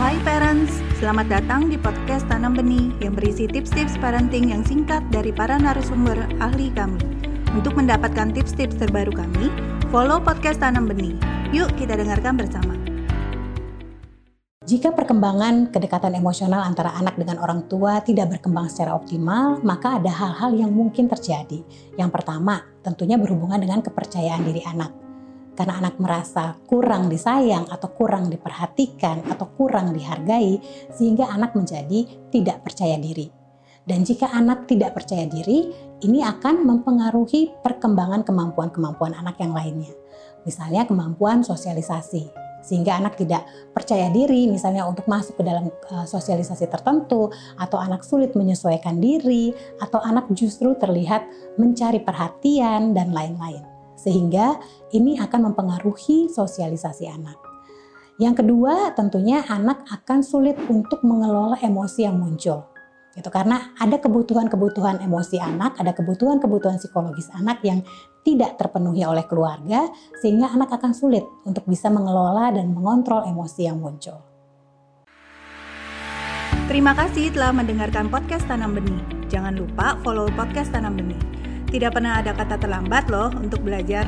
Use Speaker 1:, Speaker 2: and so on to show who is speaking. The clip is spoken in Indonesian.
Speaker 1: Hai parents, selamat datang di podcast Tanam Benih yang berisi tips-tips parenting yang singkat dari para narasumber ahli kami. Untuk mendapatkan tips-tips terbaru kami, follow podcast Tanam Benih. Yuk kita dengarkan bersama.
Speaker 2: Jika perkembangan kedekatan emosional antara anak dengan orang tua tidak berkembang secara optimal, maka ada hal-hal yang mungkin terjadi. Yang pertama, tentunya berhubungan dengan kepercayaan diri anak karena anak merasa kurang disayang atau kurang diperhatikan atau kurang dihargai sehingga anak menjadi tidak percaya diri. Dan jika anak tidak percaya diri, ini akan mempengaruhi perkembangan kemampuan-kemampuan anak yang lainnya. Misalnya kemampuan sosialisasi, sehingga anak tidak percaya diri misalnya untuk masuk ke dalam uh, sosialisasi tertentu atau anak sulit menyesuaikan diri atau anak justru terlihat mencari perhatian dan lain-lain sehingga ini akan mempengaruhi sosialisasi anak. Yang kedua, tentunya anak akan sulit untuk mengelola emosi yang muncul. Itu karena ada kebutuhan-kebutuhan emosi anak, ada kebutuhan-kebutuhan psikologis anak yang tidak terpenuhi oleh keluarga sehingga anak akan sulit untuk bisa mengelola dan mengontrol emosi yang muncul.
Speaker 1: Terima kasih telah mendengarkan podcast Tanam Benih. Jangan lupa follow podcast Tanam Benih. Tidak pernah ada kata terlambat loh untuk belajar.